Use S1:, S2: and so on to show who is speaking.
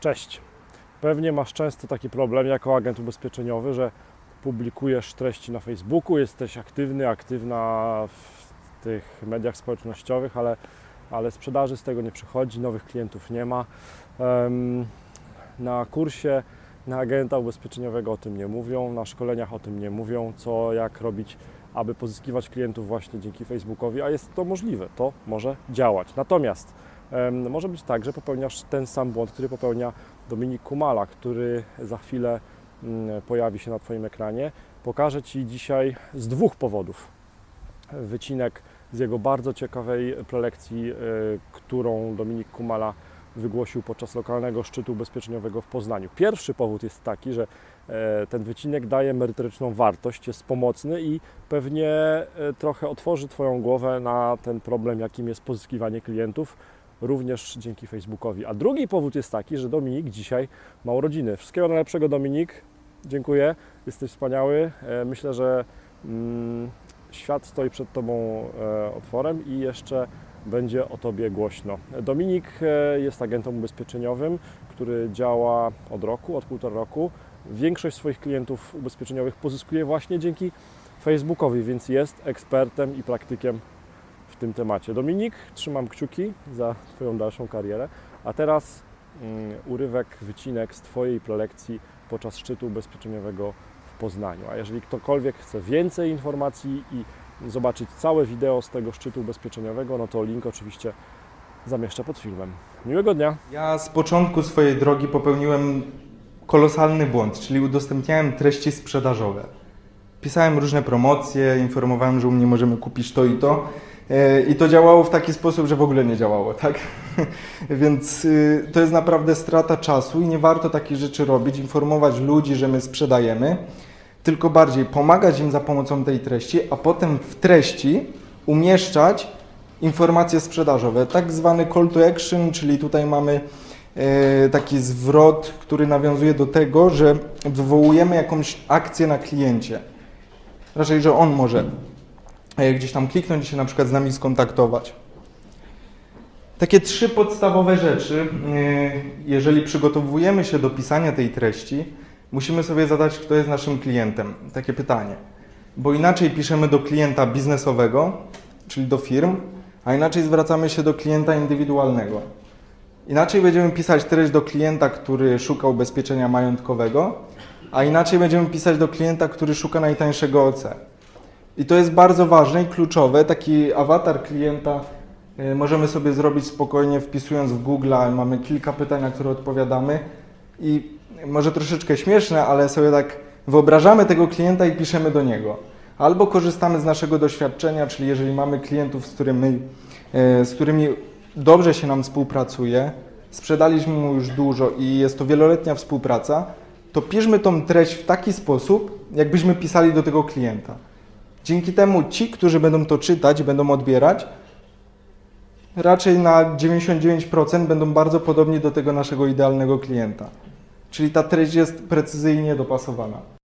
S1: Cześć. Pewnie masz często taki problem jako agent ubezpieczeniowy, że publikujesz treści na Facebooku, jesteś aktywny, aktywna w tych mediach społecznościowych, ale, ale sprzedaży z tego nie przychodzi, nowych klientów nie ma. Na kursie na agenta ubezpieczeniowego o tym nie mówią, na szkoleniach o tym nie mówią, co jak robić, aby pozyskiwać klientów właśnie dzięki Facebookowi, a jest to możliwe, to może działać. Natomiast może być tak, że popełniasz ten sam błąd, który popełnia Dominik Kumala, który za chwilę mm, pojawi się na Twoim ekranie. Pokażę Ci dzisiaj z dwóch powodów wycinek z jego bardzo ciekawej prelekcji, y, którą Dominik Kumala wygłosił podczas lokalnego szczytu ubezpieczeniowego w Poznaniu. Pierwszy powód jest taki, że e, ten wycinek daje merytoryczną wartość, jest pomocny i pewnie e, trochę otworzy Twoją głowę na ten problem, jakim jest pozyskiwanie klientów, również dzięki Facebookowi. A drugi powód jest taki, że Dominik dzisiaj ma urodziny. Wszystkiego najlepszego, Dominik. Dziękuję, jesteś wspaniały. E, Myślę, że mm, świat stoi przed Tobą e, otworem i jeszcze będzie o Tobie głośno. Dominik e, jest agentem ubezpieczeniowym, który działa od roku, od półtora roku. Większość swoich klientów ubezpieczeniowych pozyskuje właśnie dzięki Facebookowi, więc jest ekspertem i praktykiem tym temacie. Dominik, trzymam kciuki za Twoją dalszą karierę. A teraz mm, urywek, wycinek z Twojej prelekcji podczas szczytu ubezpieczeniowego w Poznaniu. A jeżeli ktokolwiek chce więcej informacji i zobaczyć całe wideo z tego szczytu ubezpieczeniowego, no to link oczywiście zamieszczę pod filmem. Miłego dnia!
S2: Ja z początku swojej drogi popełniłem kolosalny błąd, czyli udostępniałem treści sprzedażowe. Pisałem różne promocje, informowałem, że u mnie możemy kupić to i to. E, I to działało w taki sposób, że w ogóle nie działało, tak? Więc y, to jest naprawdę strata czasu i nie warto takich rzeczy robić, informować ludzi, że my sprzedajemy, tylko bardziej pomagać im za pomocą tej treści, a potem w treści umieszczać informacje sprzedażowe, tak zwany call to action, czyli tutaj mamy e, taki zwrot, który nawiązuje do tego, że wywołujemy jakąś akcję na kliencie. Raczej, że on może gdzieś tam kliknąć i się na przykład z nami skontaktować. Takie trzy podstawowe rzeczy, e, jeżeli przygotowujemy się do pisania tej treści, musimy sobie zadać, kto jest naszym klientem. Takie pytanie. Bo inaczej piszemy do klienta biznesowego, czyli do firm, a inaczej zwracamy się do klienta indywidualnego. Inaczej będziemy pisać treść do klienta, który szuka ubezpieczenia majątkowego, a inaczej będziemy pisać do klienta, który szuka najtańszego OC. I to jest bardzo ważne i kluczowe. Taki awatar klienta y, możemy sobie zrobić spokojnie wpisując w Google, mamy kilka pytań, na które odpowiadamy i może troszeczkę śmieszne, ale sobie tak wyobrażamy tego klienta i piszemy do niego. Albo korzystamy z naszego doświadczenia, czyli jeżeli mamy klientów, z którymi, e, z którymi dobrze się nam współpracuje, sprzedaliśmy mu już dużo i jest to wieloletnia współpraca, to piszmy tą treść w taki sposób, jakbyśmy pisali do tego klienta. Dzięki temu ci, którzy będą to czytać, będą odbierać, raczej na 99% będą bardzo podobni do tego naszego idealnego klienta. Czyli ta treść jest precyzyjnie dopasowana.